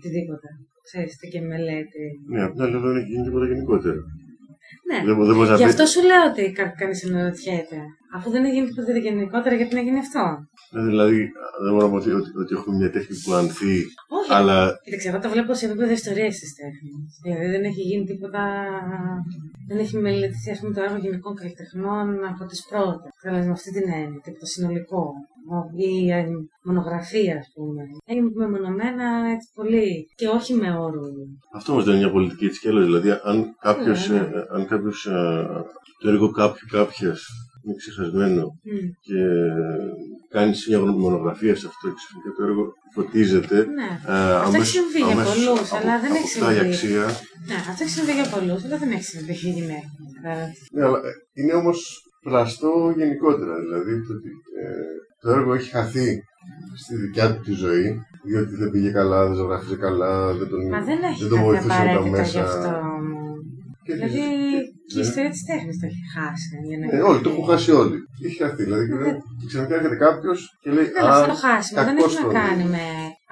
οτιδήποτε. Ξέρεις, είτε και μελέτη. Ναι, απ' την άλλη δεν έχει γίνει τίποτα γενικότερο. Ναι, Δεν, μπο- δεν μπορείς να γι' πεις- αυτό σου λέω ότι κανείς αναρωτιέται. Αφού δεν έχει γίνει τίποτα γενικότερα, γιατί να γίνει αυτό; Ναι, δηλαδή, δεν μπορώ να πω ότι, ότι, ότι έχουμε μια τέχνη που ανθεί, Όχι. αλλά Κοίταξε, εγώ το βλέπω σε επίπεδο ιστορίας της τέχνης. Δηλαδή δεν έχει γίνει τίποτα. Δεν έχει μελετηθεί ας πούμε, το έργο γυναικών καλλιτεχνών από τις πρώτες. Δηλαδή με αυτή την έννοια, τύπου το συνολικό. Ο- Η ε, μονογραφία, ας πούμε. Έγινε μεμονωμένα έτσι πολύ. Και όχι με όρου. αυτό όμως δεν είναι μια πολιτική έτσι κι αλλιώς. Δηλαδή, αν κάποιος Ναι, ναι. αν κάποιος, ε, το έργο κάποιου κάποιας είναι ξεχασμένο Μμ. και κάνει μια μονογραφία σε αυτό και ξαφνικά το έργο φωτίζεται. Ναι. ε, Αυτό έχει αμέσως- συμβεί για αμέσως πολλούς, απο- αλλά δεν έχει αποκτάει συμβεί. αξία. Ναι, αυτό έχει συμβεί για πολλούς, αλλά δεν έχει συμβεί για γυναίκα. Ναι, αλλά ε, είναι όμως πλαστό γενικότερα. Δηλαδή το, ότι, ε, το έργο έχει χαθεί στη δικιά του τη ζωή, διότι δεν πήγε καλά, δεν ζωγράφιζε καλά, δεν τον, Μα δεν έχει δεν τον κάτι βοηθούσαν τα απαραίτητα μέσα. γι' αυτό. Και Δηλαδή και- και η ναι. ιστορία τη τέχνη το έχει χάσει. Για να... Ε, όλοι, το έχουν χάσει όλοι. Έχει χαθεί. Δηλαδή και δεν- και ξαφνικά έρχεται κάποιος και λέει Ναι, αλλά αυτό Α, το χάσιμο δεν κακός έχει να το- κάνει με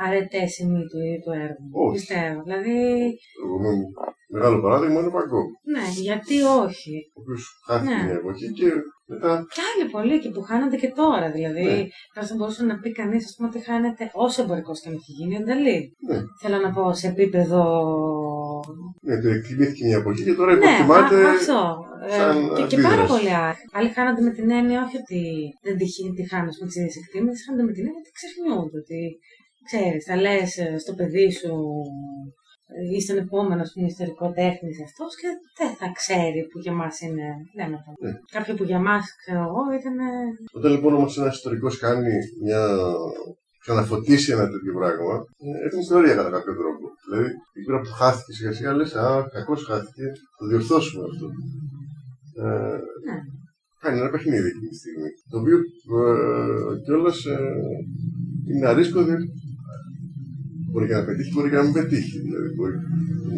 αρετές σημεί του ίδιου του έργου. Όχι. Πιστεύω. Δηλαδή, εγώ με μεγάλο παράδειγμα είναι ο Παγκό, ναι, γιατί όχι. ο οποίος χάθηκε Ναι. μια εποχή και μετά. Και άλλοι πολλοί και που χάνονται και τώρα. Δηλαδή, Ναι. θα θα μπορούσε να πει κανείς ότι χάνεται όσο εμπορικός και αν έχει γίνει ενταλή. Ναι, Θέλω να πω σε επίπεδο. ναι, το εκτιμήθηκε μια εποχή και τώρα Ναι, υποτιμάται. α- αυτό. Ε, σαν και, και πάρα αντίδραση. πολλοί άλλοι. Άλλοι χάνονται με την έννοια όχι ότι δεν τη, τη χάνουν με τις ίδιε εκτίμησει, χάνονται με την έννοια ότι ξεχνιούνται. Ότι ξέρεις, θα λες στο παιδί σου ε, ή στον επόμενος ας πούμε, ιστορικό τέχνη αυτός και δεν θα ξέρει που για μας είναι. Λέμε το. Ναι. Κάποιο που για μας, ξέρω εγώ, ήταν. Όταν λοιπόν όμως ένας ιστορικός κάνει μια. ξαναφωτίσει ένα τέτοιο πράγμα, ε, έχει ιστορία κατά κάποιο τρόπο. Δηλαδή, η ώρα που χάθηκε σιγά σιγά λες, Α, κακώ χάθηκε, θα διορθώσουμε αυτό. Ε, Ναι. κάνει ένα παιχνίδι εκείνη τη στιγμή. Το οποίο ε, κιόλας ε, είναι αρίσκο διότι μπορεί και να πετύχει, μπορεί και να μην πετύχει. Δηλαδή, μπορεί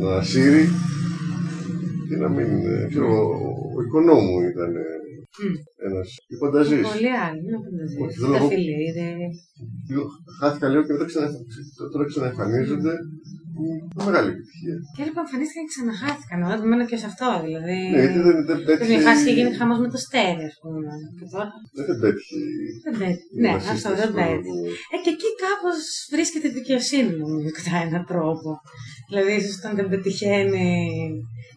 να σύρει και να μην. ε, ξέρω, ο, ο οικονόμου ήταν ε, Μμ. ένα υποταζή. Πολλοί άλλοι. Δεν φανταζείς. Όχι, θέλω να Τα πω- φιλήρε. Χάθηκα λίγο και μετά ξανα- τώρα ξαναεμφανίζονται. Είναι μεγάλη επιτυχία. Και άλλοι που εμφανίστηκαν και ξαναχάθηκαν. Εγώ επιμένω και σε αυτό. Δηλαδή. Ναι, γιατί δεν, δεν Και πέτυχε. μια φάση είχε γίνει χαμός με το στέρι, ας πούμε. Και τώρα Δεν, δεν πέτυχε. δεν πέτυχε. η Ναι, βασίσταση αυτό δεν του- πέτυχε. Ε, και εκεί κάπως βρίσκεται η δικαιοσύνη νομίζω κατά έναν τρόπο. Δηλαδή, ίσως όταν δεν πετυχαίνει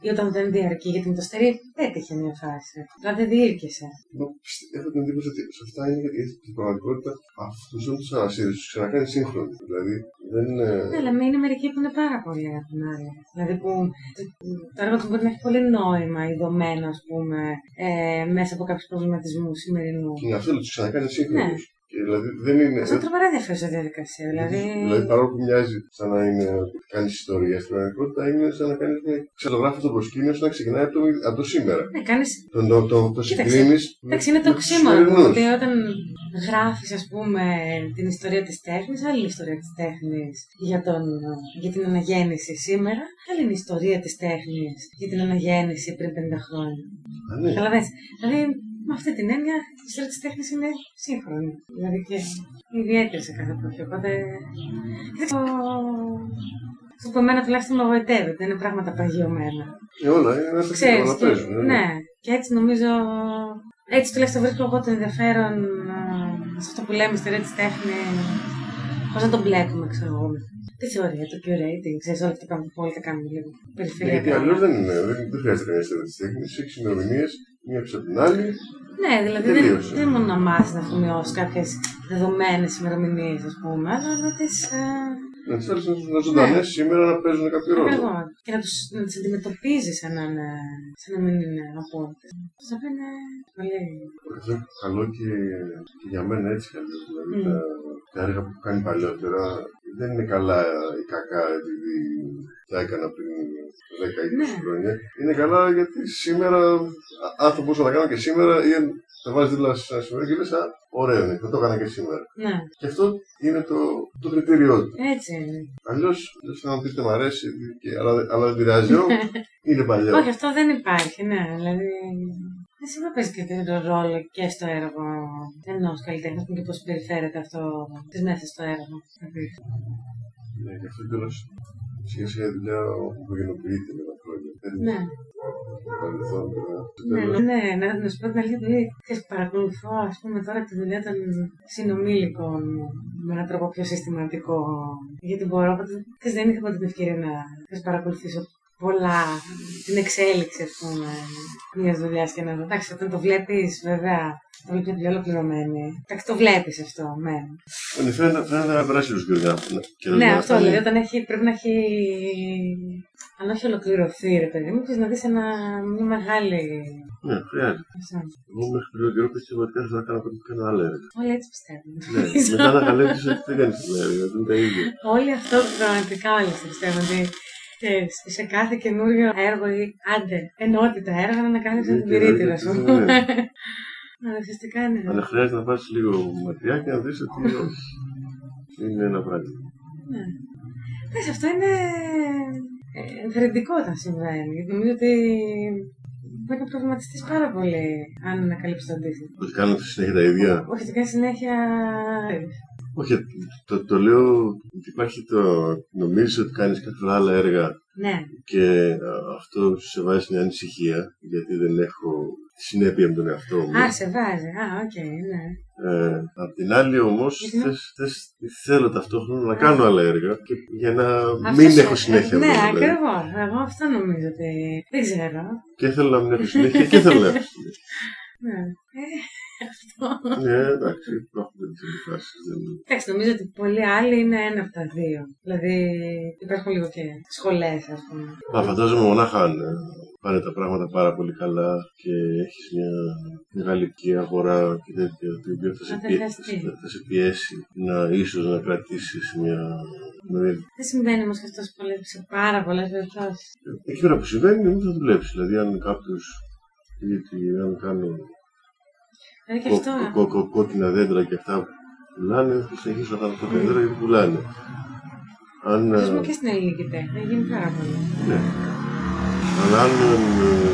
ή όταν δεν διαρκεί, γιατί με το στερί πέτυχε μια φάση. Δηλαδή, δεν διήρκησε. Εγώ πιστε- Έχω την εντύπωση ότι σε αυτά είναι γιατί στην πραγματικότητα αυτούς όλου τους ανασύρους τους ξανακάνει σύγχρονοι. Δηλαδή δεν. ε, Ναι, αλλά είναι μερικοί που είναι πάρα πολύ από την άλλη. Δηλαδή, που το έργο του μπορεί να έχει πολύ νόημα ειδωμένο, ας πούμε, ε, μέσα από κάποιους προβληματισμούς σημερινούς. Είναι αυτό τους ξανακάνει σύγχρονους. Ναι. Και δηλαδή δεν είναι. Αυτό είναι τρομερά ενδιαφέρουσα διαδικασία. Δηλαδή, Δηλαδή παρόλο που μοιάζει σαν να είναι ότι κάνει ιστορία, στην πραγματικότητα είναι σαν να κάνει μια ξελογράφηση στο προσκήνιο, σαν να ξεκινάει από το, από το σήμερα. ναι, κάνεις Το, το, το, το Κοίταξε, συγκρίνεις. Εντάξει, είναι το οξύμορο ότι όταν γράφεις, ας πούμε, την ιστορία της τέχνης, άλλη είναι η ιστορία της τέχνης για, τον, για την αναγέννηση σήμερα, άλλη είναι η ιστορία της τέχνης για την αναγέννηση πριν 50 χρόνια. Ναι. Καταλαβαίνεις. Δηλαδή, με αυτή την έννοια, η ιστορία της τέχνης είναι σύγχρονη. Δηλαδή και ιδιαίτερη σε κάθε εποχή. Οπότε, κοίταξε, αυτό που εμένα τουλάχιστον με αγωγητεύει, δεν είναι πράγματα παγιωμένα. Ε, όλα είναι ένα παιχνίδι, Ξέρεις, όλα και, παίζουν. ε, ναι, και έτσι νομίζω, έτσι τουλάχιστον βρίσκω εγώ το ενδιαφέρον α, σε αυτό που λέμε ιστορία της τέχνη, πώς να το μπλέκουμε, ξέρω εγώ. με Τη θεωρία, το curating, ξέρεις, όλα αυτά που όλοι τα κάνουμε λίγο Ναι, περιφερειακά. γιατί αλλιώς δεν είναι. Δεν, δεν χρειάζεται κανένα ιστορία τη τέχνη. Έχει ημερομηνίε, μία πίσω από την άλλη. Ναι, δηλαδή δεν, Τελείωσε. δεν μόνο να μάθεις να αφομοιώσει κάποιες δεδομένες ημερομηνίες, ας πούμε, αλλά να τις. Να τις θέλει να ζωντανές Ναι. σήμερα να παίζουν κάποιο ρόλο. Ακριβώς. Και να, τους, να τις αντιμετωπίζεις σαν να, είναι, σαν να μην είναι απόλυτες. Αυτό είναι πολύ... Αυτό είναι καλό και, και για μένα έτσι κι αλλιώς. Δηλαδή Μμ. τα, τα έργα που έχω κάνει παλιότερα δεν είναι καλά ή κακά επειδή τα έκανα πριν 10-20 Ναι. χρόνια. Είναι καλά γιατί σήμερα, α- αν θα μπορούσα να τα κάνω και σήμερα, ή αν τα βάζεις δίπλα σε ένα σημείο και λες, Α, ωραίο είναι, θα το έκανα και σήμερα. Ναι, Και αυτό είναι το, το κριτήριό του. έτσι είναι. Αλλιώς, δεν να μου πείτε μ' αρέσει, και, αλλά, αλλά δεν πειράζει, ω, είναι παλιό. Όχι, αυτό δεν υπάρχει, ναι. Δηλαδή. Εσύ δεν παίζει και τέτοιο ρόλο και στο έργο ενό καλλιτέχνη και πώς συμπεριφέρεται αυτό τις μέσα στο έργο. Ναι, γι' αυτό κιόλας σιγά σιγά η δουλειά ομογενοποιείται με τα χρόνια. Ναι. Παρελθόν, Ναι, ναι, ναι, να σου πω την αλήθεια, επειδή ξέρεις, παρακολουθώ ας πούμε τώρα τη δουλειά των συνομήλικων μου με έναν τρόπο πιο συστηματικό. Γιατί μπορώ, οπότε ξέρεις, δεν είχα ποτέ την ευκαιρία να ξέρεις, παρακολουθήσω πολλά την εξέλιξη, ας πούμε, μιας δουλειάς και να δω. Εντάξει, όταν το βλέπεις, βέβαια, το βλέπει πιο ολοκληρωμένη. Εντάξει, το βλέπεις αυτό, ναι. Ναι, φαίνεται φαίνεται να περάσει λίγο καιρό. Ναι, αυτό δηλαδή, όταν έχει, πρέπει να έχει. Αν όχι ολοκληρωθεί, ρε παιδί μου, και να δεις μια μεγάλη. Ναι, χρειάζεται. Εγώ μέχρι πριν καιρό πιστεύω ότι κάθε φορά κάνω κάτι που κάνω άλλα έργα. Όλοι έτσι πιστεύουν. Ναι, μετά να καλέσει ότι δεν κάνεις την έργα, δεν είναι τα ίδια. Όλοι αυτό πραγματικά όλοι έτσι πιστεύουν. Ότι ξέρεις, σε κάθε καινούριο έργο ή άντε, ενότητα έργα να κάνεις Ναι, την και πυρίτιδα ναι, σου. Ναι, ναι. Αλλά ουσιαστικά ναι. Αλλά χρειάζεται να πα λίγο μακριά και να δεις ότι όχι. Είναι ένα πράγμα. Ναι. Εντάξει, αυτό είναι ε, ενθαρρυντικό όταν συμβαίνει. Γιατί νομίζω ότι μπορεί να προβληματιστείς πάρα πολύ αν ανακαλύψεις το αντίθετο. Ότι κάνω στη συνέχεια τα ίδια. Όχι, ότι κάνεις συνέχεια. Όχι, το, το λέω ότι υπάρχει το. Νομίζεις ότι κάνεις κάθε φορά άλλα έργα Ναι, και α, αυτό σε βάζει μια ανησυχία γιατί δεν έχω συνέπεια με τον εαυτό μου. α, σε βάζει. Α, οκ, ναι. Ε, απ' την άλλη όμως, Γιατί να- θέλω ταυτόχρονα να κάνω άλλα έργα και για να Αυτό μην σου- έχω συνέχεια. Ναι, με το, δηλαδή. ακριβώς. Εγώ αυτό νομίζω ότι. Δεν ξέρω. Και θέλω να μην έχω συνέχεια και θέλω να έχω συνέχεια. Ναι. Ε, αυτό. ναι, εντάξει, έχουμε τι αντιφάσεις. Δεν... Εντάξει, νομίζω ότι πολλοί άλλοι είναι ένα από τα δύο. Δηλαδή υπάρχουν λίγο και σχολές, ας πούμε. Μα φαντάζομαι μονάχα αν ε, πάνε τα πράγματα πάρα πολύ καλά και έχεις μια μεγάλη αγορά και τέτοια, το οποίο θα σε, Θα πιέ- χρειαστεί. θα- θα σε πιέσει να ίσως να κρατήσεις μια. Δηλαδή, Δεν συμβαίνει όμως και αυτός σε, πολλές- σε πάρα πολλές περιπτώσει. εκεί πέρα που συμβαίνει, νομίζω θα δουλέψει. Δηλαδή, αν κάποιο. Γιατί αν κάνω Δηλαδή και κο- αυτό. κο- κο- κόκκινα δέντρα και αυτά που πουλάνε, θα συνεχίσω να κάνω κόκκινα δέντρα γιατί πουλάνε. Αν, Α ε, πούμε και στην ελληνική τέχνη, έχει γίνει πάρα πολύ. Ναι. Αλλά αν ε,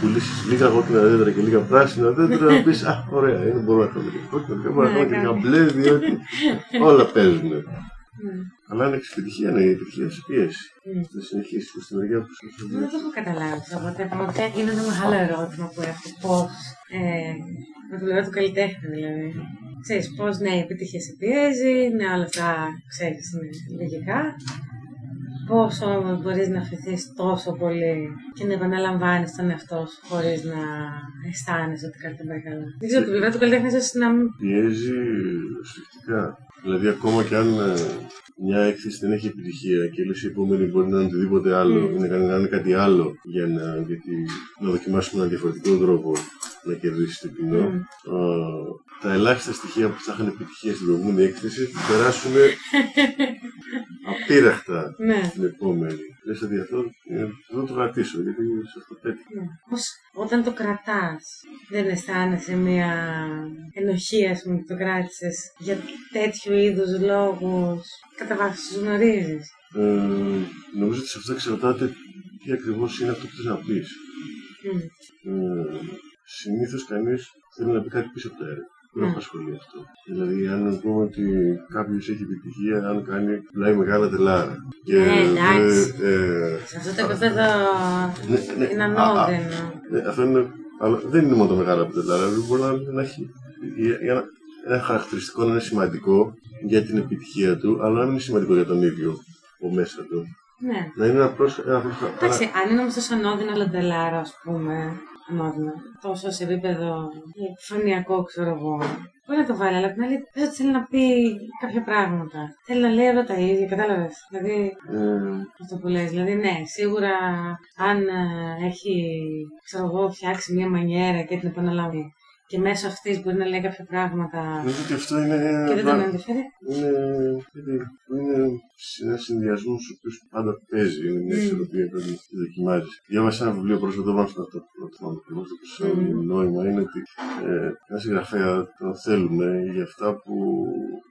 πουλήσεις λίγα κόκκινα δέντρα και λίγα πράσινα δέντρα, να πεις Α, ωραία, είναι, μπορούμε να κάνουμε και κόκκινα, και μπορούμε να Ναι, κάνουμε και κάνει. μπλε, διότι όλα παίζουν. Ναι. Αλλά αν έχεις επιτυχία, ναι, η επιτυχία σε πιέσει. Ναι. Θα συνεχίσεις προς τη μεριά που σου έχεις Δεν το έχω καταλάβει αυτό ποτέ. Πραγματικά είναι ένα μεγάλο ερώτημα που έχω. Πώς. Ε, με την πλευρά του καλλιτέχνη δηλαδή. Ξέρεις πώς, ναι, η επιτυχία σε πιέζει, ναι, όλα αυτά, ξέρεις, είναι λογικά. Πόσο μπορείς να αφαιθείς τόσο πολύ και να επαναλαμβάνεις τον εαυτό σου χωρίς να αισθάνεσαι ότι κάτι δεν πάει καλά. Δεν ξέρω, την πλευρά του καλλιτέχνης ίσως να μην... πιέζει σφιχτικά. Δηλαδή, ακόμα και αν ε, μια έκθεση δεν έχει επιτυχία και λες η επόμενη μπορεί να είναι οτιδήποτε άλλο, Mm. ή να κάνει, να είναι κάτι άλλο για να, γιατί, να δοκιμάσουμε έναν διαφορετικό τρόπο να κερδίσει το κοινό. Μμ. Α, τα ελάχιστα στοιχεία που θα είχαν επιτυχία στην προηγούμενη έκθεση θα περάσουν απείραχτα Ναι. στην επόμενη. Λες ότι αυτό ε, δεν το κρατήσω γιατί σε αυτό πέτυχε. Ναι. Πώς όταν το κρατάς δεν αισθάνεσαι μια ενοχή ας πούμε που το κράτησες για τέτοιου είδους λόγους κατά βάση τους γνωρίζεις. Ε, νομίζω ότι σε αυτό εξαρτάται τι ακριβώς είναι αυτό που θες να πεις. Μμ. Ε, Συνήθως κανείς θέλει να πει κάτι πίσω από το έργο. Δεν Ναι. με απασχολεί αυτό. Δηλαδή, αν πούμε ότι κάποιος έχει επιτυχία, αν κάνει πουλάει μεγάλα τελάρα. Και, Ναι, εντάξει. ε, ε, Σε αυτό το επίπεδο ναι, ναι, είναι α, α, ανώδυνο. ναι, αυτό είναι, αλλά δεν είναι μόνο τα μεγάλα τελάρα. Δηλαδή, μπορεί να, να έχει για- για ένα, ένα χαρακτηριστικό να είναι σημαντικό για την επιτυχία του, αλλά να μην είναι σημαντικό για τον ίδιο από μέσα του. Ναι. Να είναι απλώς ένα, απλώς ένα, Εντάξει, αν είναι όμως τόσο ανώδυνο λαντελάρο, ας πούμε, ανώδυνο, τόσο σε επίπεδο επιφανειακό, ξέρω εγώ, μπορεί να το βάλει, αλλά απ' την άλλη πες ότι θέλει να πει κάποια πράγματα. Θέλει να λέει όλα τα ίδια, κατάλαβες; Δηλαδή, ε, αυτό που λες. Δηλαδή, ναι, σίγουρα αν ε, έχει, ξέρω εγώ, φτιάξει μια μανιέρα και την επαναλάβει και μέσω αυτής μπορεί να λέει κάποια πράγματα νομίζω ότι αυτό είναι. και δεν τον ενδιαφέρει. είναι, είναι, είναι ένας συνδυασμός ο οποίος πάντα παίζει. Είναι μια Μμμ. ισορροπία που τη δοκιμάζει. Διάβασα ένα βιβλίο πρόσφατα πάνω στο αυτό το θυμάμαι ακριβώ το οποίο Μμμ. νόημα είναι ότι ε, ένα συγγραφέα τον θέλουμε για αυτά που,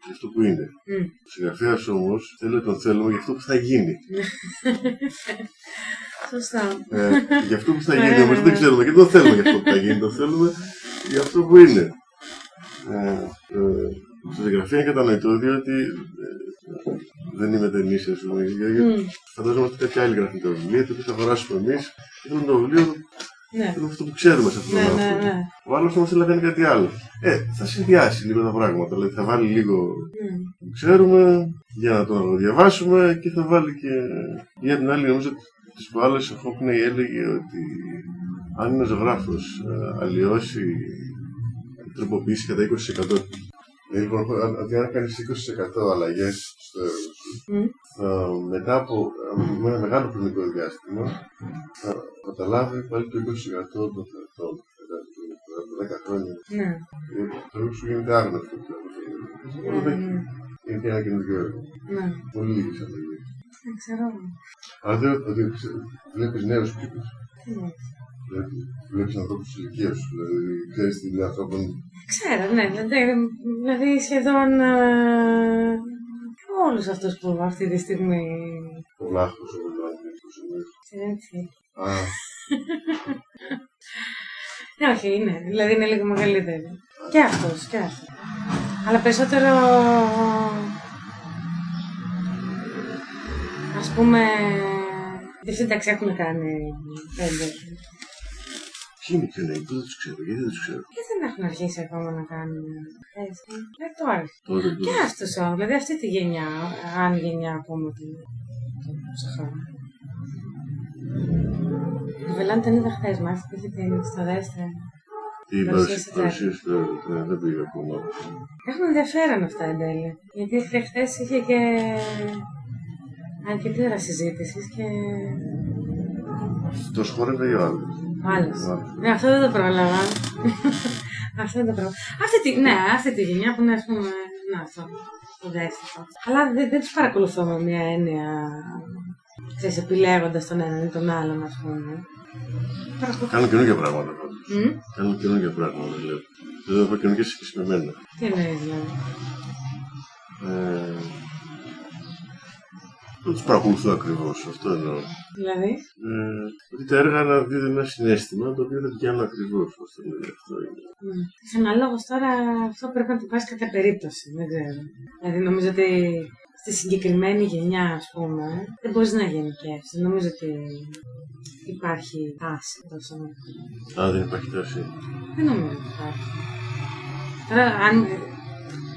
για αυτό που είναι. Μμ. Ο συγγραφέας όμως θέλει τον θέλουμε για αυτό που θα γίνει. Σωστά. Ε, και για αυτό που θα Ναι, γίνει ναι, όμως ναι. δεν ξέρουμε και δεν το θέλουμε για αυτό που θα γίνει. Το θέλουμε για αυτό που είναι. Ε, ε, στο συγγραφέα είναι κατανοητό διότι ε, δεν είμαι ταινίσια, ας πούμε. γιατί Μμ. Φαντάζομαι ότι κάποια άλλη γράφουν τα βιβλία, το οποίο θα αγοράσουμε εμείς και θέλουμε το βιβλίο Ναι. με αυτό που ξέρουμε σε αυτόν Ναι, τον ναι, άνθρωπο. ναι. Ο άλλος όμω θέλει να κάνει κάτι άλλο. Ε, θα συνδυάσει λίγο τα πράγματα. Δηλαδή θα βάλει λίγο Μμ. που ξέρουμε για να το διαβάσουμε και θα βάλει και. Για την άλλη, νομίζω ότι τις προάλλε ο Χόκνεϊ έλεγε ότι αν ένας ζωγράφο αλλοιώσει, τροποποιήσει κατά 20%. Δηλαδή, λοιπόν, αν- ότι αν κάνεις 20% αλλαγές στο έργο σου, Μμ. θα, μετά από ε, με ένα μεγάλο χρονικό διάστημα θα καταλάβει πάλι το 20% των θεατών. Δηλαδή, από 10 χρόνια Ναι. ε, το έργο σου γίνεται άγνωστο. Ναι, Οπότε ναι. είναι και ένα καινούργιο έργο. Ναι. Πολύ λίγες αλλαγές. Δεν ξέρω. Αλλά δεν ότι βλέπεις νέους τύπους. Τι λες. Δηλαδή, βλέπεις ανθρώπους της ηλικίας σου. Δηλαδή, ξέρεις τι είναι ανθρώπων. Ξέρω, ναι. Δηλαδή, δηλαδή σχεδόν ε, όλους αυτούς που αυτή τη στιγμή Ο Βλάχος, ο Βελάνη, ο Σεμίρ. έτσι. Α, Ναι, όχι, είναι. Δηλαδή είναι λίγο μεγαλύτερο. Και αυτός, και αυτός. Αλλά περισσότερο... Ας πούμε... Δεν σύνταξη έχουν κάνει πέντε. Ποιοι είναι οι πιο νέοι, δεν τους ξέρω, γιατί δεν τους ξέρω. Και δεν έχουν αρχίσει ακόμα να κάνουν έτσι. Ε, το άρχισε. Τότε που. Και αυτούς όμως, δηλαδή αυτή τη γενιά, αν γενιά πούμε την ψυχό. Το Βελάν τον είδα χθες, μάλιστα, είχε την στο δεύτερο. Την παρουσίαση παρουσίαση του έργου, ναι, δεν πήγα ακόμα. Έχουν ενδιαφέρον αυτά εν τέλει. Γιατί χθε είχε και αρκετή ώρα συζήτησης και. Αυτός χόρευε ή ο άλλος. Άλλο. Ο άλλος. Ναι, αυτό δεν το πρόλαβα. αυτό δεν το πρόλαβα. Αυτή τη, ναι, αυτή τη γενιά που είναι, ας πούμε. Να, αυτό. Το δεύτερο. Αλλά δεν, δεν τους παρακολουθώ με μια έννοια. Ξέρεις, επιλέγοντας τον έναν ή τον άλλον, ας πούμε. Παρακολουθώ. Κάνουν καινούργια πράγματα πάντως. Μμ, Κάνουν καινούργια πράγματα, λέω. Δεν έχω καινούργια σχέση με μένα. Τι εννοείς, δηλαδή; Ε, δεν τους παρακολουθώ ακριβώς, αυτό εννοώ. Δηλαδή, Ε, ότι τα έργα να δίδουν ένα συνέστημα το οποίο δεν πιάνω ακριβώς. Πώς το λένε αυτό. Είναι. Mm. Αναλόγως τώρα αυτό πρέπει να το πάρεις κατά περίπτωση. Δεν ξέρω. Δηλαδή νομίζω ότι στη συγκεκριμένη γενιά, ας πούμε, δεν μπορείς να γενικεύσει. Νομίζω ότι υπάρχει τάση τόσο. Α, δεν υπάρχει τάση. Δεν νομίζω ότι υπάρχει. Τώρα, αν,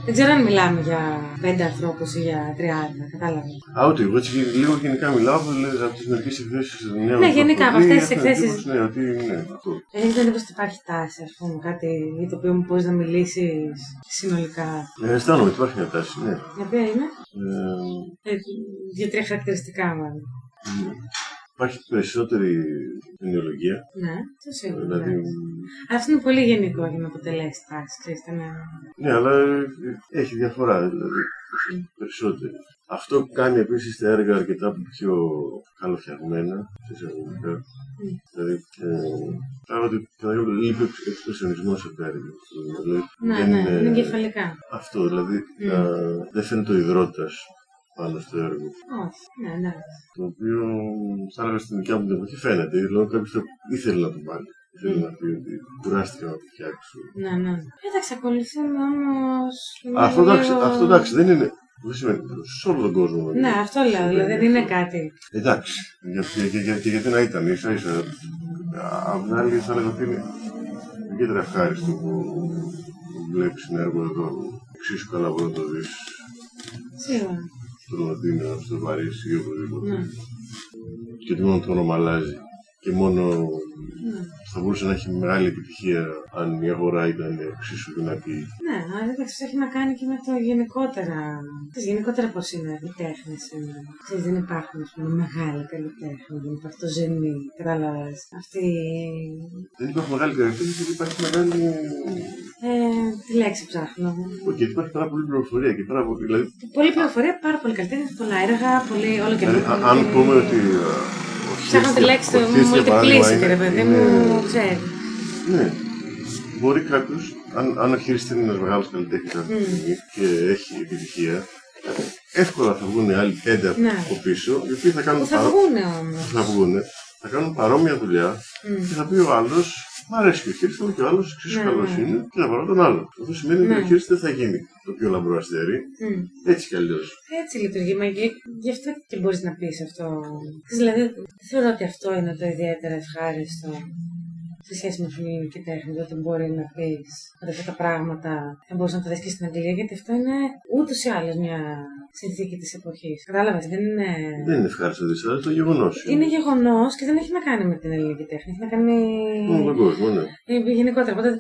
δεν ξέρω αν μιλάμε για πέντε ανθρώπου ή για τριάντα, κατάλαβα. Α, ούτε εγώ έτσι λίγο γενικά μιλάω από, δηλαδή, από τι μερικέ εκθέσει των νέων. Ναι, γενικά, από αυτές αυτές τις εκθέσεις. Ναι, ότι ναι, αυτό. Έχετε εντύπωση ότι υπάρχει τάση, α πούμε, κάτι για το οποίο μου μπορεί να μιλήσει συνολικά. Ε, αισθάνομαι ότι υπάρχει μια τάση, ναι. Η οποία είναι Ε, ε, δύο-τρία χαρακτηριστικά, μάλλον. ναι. Υπάρχει περισσότερη ενοιολογία. Ναι, το σίγουρα. Δηλαδή, ναι. Αλλά αυτό είναι πολύ γενικό για να αποτελέσει τάση. Ξέρεις, ήταν... ναι, αλλά ε, έχει διαφορά δηλαδή. Περισσότερη. Αυτό κάνει επίσης τα έργα αρκετά πιο καλοφτιαγμένα. σε εισαγωγικά. Δηλαδή, ε, πράγμα ότι κατά κάποιο τρόπο λείπει ο εξπρεσιονισμός από τα έργα. Δηλαδή, Ναι, δεν ναι, είναι- είναι εγκεφαλικά. Αυτό, δηλαδή Μμ. να, δεν φαίνεται ο υδρότας πάνω στο έργο. Όχι, ναι, ναι. Το οποίο θα έλεγα στην δικιά μου την εποχή φαίνεται. Δηλαδή κάποιος το ήθελε να το βάλει. Ήθελε Μμ. να πει ότι κουράστηκα να το φτιάξω. Ναι, ναι. Εντάξει, ακολουθούμε όμω. Αυτό εντάξει, αυτό εντάξει, δεν είναι. Δεν σημαίνει σε όλο τον κόσμο. Ναι, αυτό λέω. Δηλαδή δεν είναι κάτι. Εντάξει. Γιατί, και, και, και γιατί να ήταν ίσα ίσα. Απ' την άλλη θα έλεγα ότι είναι ιδιαίτερα ευχάριστο που βλέπεις ένα έργο εδώ εξίσου καλά μπορεί να το δεις Σίγουρα. Στο Λονδίνο, στο Παρίσι ή οπουδήποτε. Ναι. Και ότι μόνο το όνομα αλλάζει. Και μόνο Ναι. θα μπορούσε να έχει μεγάλη επιτυχία αν η αγορά ήταν εξίσου δυνατή. Ναι, αλλά εντάξει, αυτό έχει να κάνει και με το γενικότερα. Ξέρεις, γενικότερα πώς είναι οι τέχνες. Ξέρεις, δεν υπάρχουν ας πούμε, μεγάλοι καλλιτέχνες. Δεν υπάρχει το ζενή. Κατάλαβες. Αυτή. Δεν υπάρχει μεγάλη καλλιτέχνη γιατί υπάρχει μεγάλη. Ε, τη λέξη ψάχνω. Γιατί υπάρχει πάρα πολύ πληροφορία και πάρα πολύ. Δηλαδή, Πολλή πληροφορία, πάρα πολύ καλλιτέχνες, πολλά έργα, πολύ όλο και δηλαδή, α- αν πούμε ότι. Α, ο Ψάχνω τη Χίρς, λέξη ο του Χίρς, για παράδειγμα, multiplicity, είναι- ρε παιδί είναι- μου, ξέρει. Ναι. Μπορεί κάποιος, αν, αν ο Χίρς είναι ένας μεγάλος καλλιτέχνης αυτή τη Μμμ. στιγμή και έχει επιτυχία, εύκολα θα βγουν άλλοι πέντε Ναι. από πίσω, οι οποίοι θα κάνουν Που θα παρό- βγούνε όμως. θα βγουνε, θα κάνουν παρόμοια δουλειά και θα πει ο άλλος, Μ' αρέσει και ο χείριστη, αλλά και ο άλλος εξίσου Ναι, καλός ναι. είναι και να βάλω τον άλλο. Αυτό σημαίνει ότι Ναι. ο χείριστη δεν θα γίνει το πιο λαμπρό αστέρι. Μμ. Έτσι κι αλλιώς. Έτσι λειτουργεί, μα γι' γι' αυτό και μπορείς να πεις αυτό. Δηλαδή, δεν θεωρώ ότι αυτό είναι το ιδιαίτερα ευχάριστο σε σχέση με την ελληνική τέχνη, το ότι μπορεί να πεις ότι αυτά τα πράγματα θα μπορούσε να τα δεις και στην Αγγλία, γιατί αυτό είναι ούτως ή άλλως μια συνθήκη της εποχής. Κατάλαβες, δεν είναι. Δεν είναι ευχάριστο δυσάρεστο, αλλά το γεγονός. Είναι γεγονός και δεν έχει να κάνει με την ελληνική τέχνη. Έχει να κάνει. Με τον κόσμο, ναι. Ε, Γενικότερα, οπότε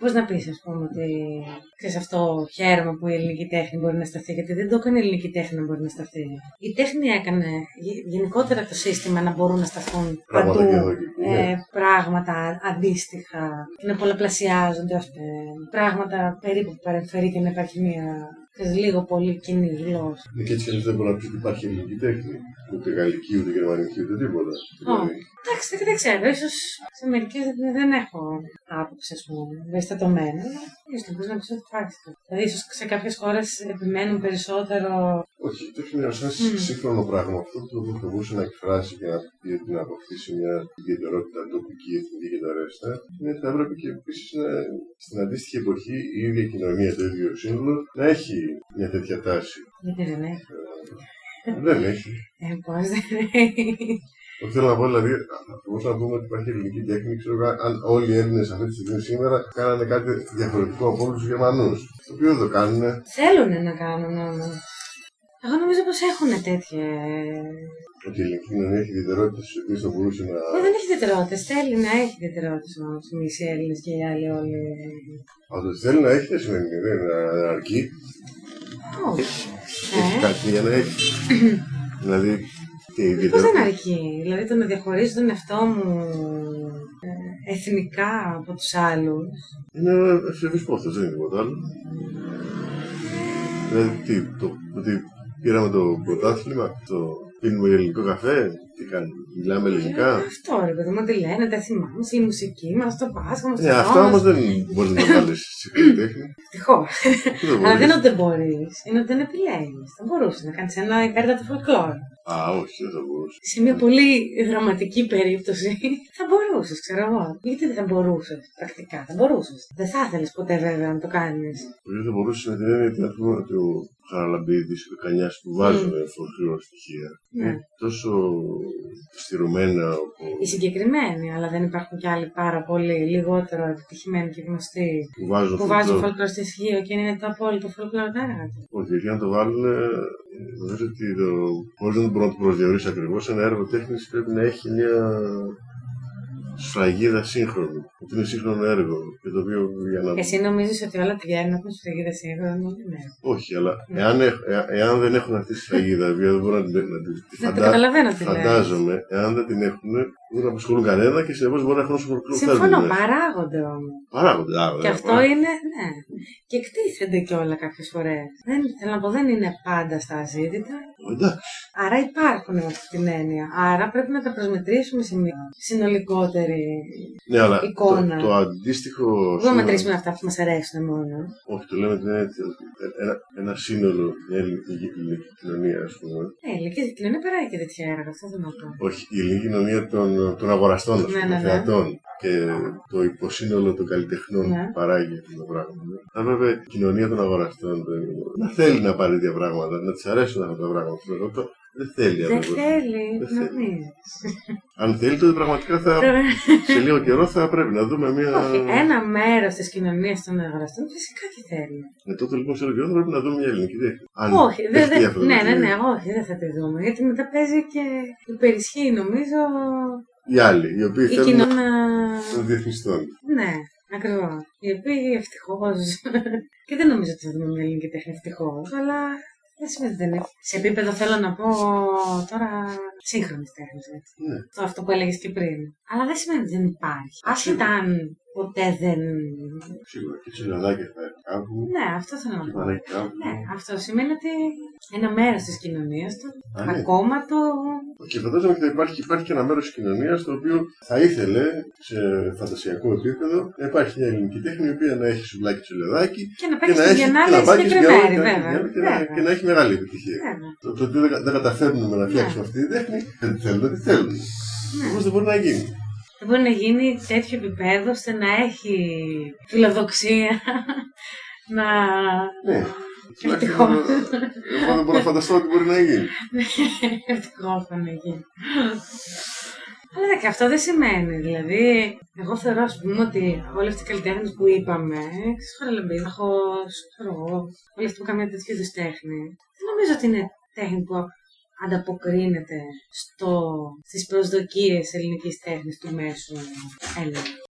πώς να πεις, ας πούμε, ότι ξέρεις αυτό χαίρομαι που η ελληνική τέχνη μπορεί να σταθεί, γιατί δεν το έκανε η ελληνική τέχνη να μπορεί να σταθεί. Η τέχνη έκανε γε- γενικότερα το σύστημα να μπορούν να σταθούν Πράγματα παντού και εδώ και εκεί, ναι. ε, πράγματα αντίστοιχα, να πολλαπλασιάζονται αυτά. Πράγματα περίπου που παρεμφερεί και να υπάρχει μια ξέρεις, λίγο πολύ κοινή γλώσσα. Ναι, Και έτσι κι αλλιώς δεν μπορεί να πει ότι υπάρχει ελληνική τέχνη. Ούτε γαλλική, ούτε γερμανική, ούτε τίποτα. Δηλαδή, Εντάξει, δεν, δεν ξέρω, ίσως σε μερικές δεν, δεν έχω άποψη, ας πούμε, ευαισθητωμένη, αλλά ίσως να μπορείς να πεις ότι υπάρχει. Δηλαδή, ίσως σε κάποιες χώρες επιμένουν περισσότερο. Όχι, η τέχνη είναι σαν Μμ. σύγχρονο πράγμα. Αυτό που θα μπορούσε να εκφράσει και να πει ότι να αποκτήσει μια ιδιαιτερότητα τοπική, εθνική και τα ρέστα, είναι ότι θα έπρεπε και επίσης στην αντίστοιχη εποχή η ίδια κοινωνία, το ίδιο σύνολο, να έχει μια τέτοια τάση. Γιατί δεν έχει; Ε, δεν έχει. Ε, πώς δεν έχει; Αυτό θέλω να πω, δηλαδή, θα μπορούσαμε να πούμε ότι υπάρχει ελληνική τέχνη, ξέρω εγώ, αν όλοι οι Έλληνες αυτή τη στιγμή σήμερα κάνανε κάτι διαφορετικό από όλους τους Γερμανούς. Το οποίο δεν το κάνουν. Θέλουν να κάνουν όμω. Εγώ νομίζω πως έχουν τέτοια. Ότι η ελληνική κοινωνία έχει ιδιαιτερότητες τις οποίες θα μπορούσε να. Ε, δεν έχει ιδιαιτερότητες. Θέλει να έχει ιδιαιτερότητες όμω. Οι μισοί Έλληνες και οι άλλοι όλοι. Αλλά το ότι θέλει να έχει δεν σημαίνει ότι δεν αρκεί. Όχι. Έχει Ε, κάτι για να έχει. δηλαδή, και Πώ ιδιαίτερα. δεν αρκεί. Δηλαδή το να διαχωρίζω τον εαυτό μου ε, εθνικά από τους άλλους. Είναι ευσεβή πόθο, δεν είναι τίποτα άλλο. Δηλαδή, τι, το, ότι πήραμε το πρωτάθλημα, το πίνουμε ελληνικό καφέ, τι κάνει, μιλάμε ελληνικά; Αυτό ρε παιδί μου, τι λένε, τα θυμάμαι, στη μουσική μας, το Πάσχα μας. Ναι, αυτά όμως δεν μπορείς να τα βάλεις σε καλλιτέχνη. Ευτυχώς. Δεν Αλλά δεν είναι μπορείς. ότι δεν μπορείς, είναι ότι δεν επιλέγεις. Θα μπορούσες να κάνεις ένα υπέρτατο folklore. Α, όχι, δεν θα μπορούσε. Σε μια πολύ δραματική περίπτωση θα μπορούσες, ξέρω εγώ. Γιατί δεν θα μπορούσες πρακτικά, θα μπορούσες. Δεν θα ήθελες ποτέ βέβαια να το κάνεις. Δεν θα μπορούσες με την έννοια ότι ας πούμε ότι ο Χαραλαμπίδης, ο Κανιάς που βάζουν mm. στοιχεία. Ναι. είναι τόσο στηρωμένα από. Οι συγκεκριμένοι, αλλά δεν υπάρχουν κι άλλοι πάρα πολύ λιγότερο επιτυχημένοι και γνωστοί που βάζουν που αυτό βάζουν το- folklore στη σχήμα και είναι το απόλυτο folklore κράτη. Όχι, γιατί αν το βάλουν, ε, νομίζω ότι το, χωρίς να μπορώ να το προσδιορίσω ακριβώς, ένα έργο τέχνης πρέπει να έχει μια σφραγίδα σύγχρονη. Ότι είναι σύγχρονο έργο. Και το οποίο για να... Εσύ νομίζεις ότι όλα πηγαίνουν από τη σφραγίδα σύγχρονα. Ναι. Όχι, αλλά εάν, έχ- εα- εάν δεν έχουν αυτή τη σφραγίδα, η οποία δεν μπορώ να την, να την τη Δεν το φαντα- καταλαβαίνω τι λες. φαντάζομαι, εάν δεν την έχουν, δεν απασχολούν κανένα και συνεπώς μπορεί να έχουν όσο προκλούν Συμφωνώ, παράγονται όμως. Παράγονται. α, Και βέβαια, αυτό παράγονται. είναι, ναι. Και εκτίθενται κιόλα κάποιες φορές. Δεν, θέλω να πω, δεν είναι πάντα στα αζήτητα. Εντάξει. Άρα υπάρχουν με αυτή την έννοια. Άρα πρέπει να τα προσμετρήσουμε σε μια συνολικότερη. Ναι, αλλά Εικόνα. το, το αντίστοιχο. Δεν μπορούμε να σύνολο- μετρήσουμε αυτά που μας αρέσουν μόνο. Όχι, το λέμε την έννοια ότι ένα, ένα σύνολο, μια ελληνική ελληνική κοινωνία, ας πούμε. Ναι, η ηλικία κοινωνία παράγει και τέτοια έργα, αυτό δεν πω. Όχι, η ελληνική κοινωνία των, των αγοραστών, ας Ναι, πούμε, ναι, των ναι. θεατών και το υποσύνολο των καλλιτεχνών Ναι. που παράγει αυτό το πράγμα. Θα έπρεπε η κοινωνία των αγοραστών το- να θέλει να πάρει τέτοια πράγματα, να της αρέσουν αυτά τα πράγματα. Εγώ το δεν θέλει Δεν αυτό. θέλει Δεν να θέλει. πει. Αν θέλει, τότε πραγματικά θα, σε λίγο καιρό θα πρέπει να δούμε μια. Όχι, ένα μέρος της κοινωνίας των αγοραστών φυσικά και θέλει. Με τότε λοιπόν σε λίγο καιρό θα πρέπει να δούμε μια ελληνική τέχνη. Αν όχι, δεν. δεχτεί Δε, αυτό το ναι, ναι, παιχνίδι. ναι, όχι, δεν θα τη δούμε. Γιατί μετά παίζει και υπερισχύει, νομίζω, Οι άλλοι, οι οποίοι η θέλουν κοινωνία. να διεθνιστούν. Ναι, ακριβώς. Οι οποίοι ευτυχώς. και δεν νομίζω ότι θα δούμε μια ελληνική τέχνη ευτυχώς, αλλά δεν σημαίνει ότι δεν είναι. Σε επίπεδο θέλω να πω τώρα σύγχρονη τέχνη. Ναι. Το αυτό που έλεγες και πριν. Αλλά δεν σημαίνει ότι δεν υπάρχει. Άσχετα αν ποτέ δεν. Σίγουρα και τσιλαδάκια θα έρθει κάπου. Ναι, αυτό θέλω να Και πω. πανάκι κάπου. Ναι, αυτό σημαίνει ότι ένα μέρος της κοινωνίας του, Α, ναι. ακόμα το. Και φαντάζομαι ότι θα υπάρχει, υπάρχει και ένα μέρος της κοινωνίας το οποίο θα ήθελε σε φαντασιακό επίπεδο να υπάρχει μια ελληνική τέχνη η οποία να έχει σουβλάκι τσιλεδάκι και να και παίξει να στην έχει και Biennale να πάει και στην συγκεκριμένη, Biennale βέβαια. και να- βέβαια. και να έχει μεγάλη επιτυχία. Βέβαια. Το, το ότι δεν, δεν καταφέρνουμε να φτιάξουμε αυτή τη τέχνη, δεν τη θέλουν, δεν τη θέλουν. Ναι. Όμως δεν μπορεί να γίνει. Δεν μπορεί να γίνει τέτοιο επίπεδο ώστε να έχει φιλοδοξία να. Ναι. Ευτυχώς. Εγώ δεν μπορώ να φανταστώ ότι μπορεί να γίνει. Ευτυχώς θα να γίνει. Αλλά και αυτό δεν σημαίνει. Δηλαδή, εγώ θεωρώ, ας πούμε, ότι όλοι αυτοί οι καλλιτέχνες που είπαμε, Χαραλαμπίδαχο, ξέρω εγώ, όλοι αυτοί που κάνουν μια τέτοιου είδους τέχνη, δεν νομίζω ότι είναι τέχνη που ανταποκρίνεται στο, στις προσδοκίες ελληνικής τέχνης του μέσου Έλληνα.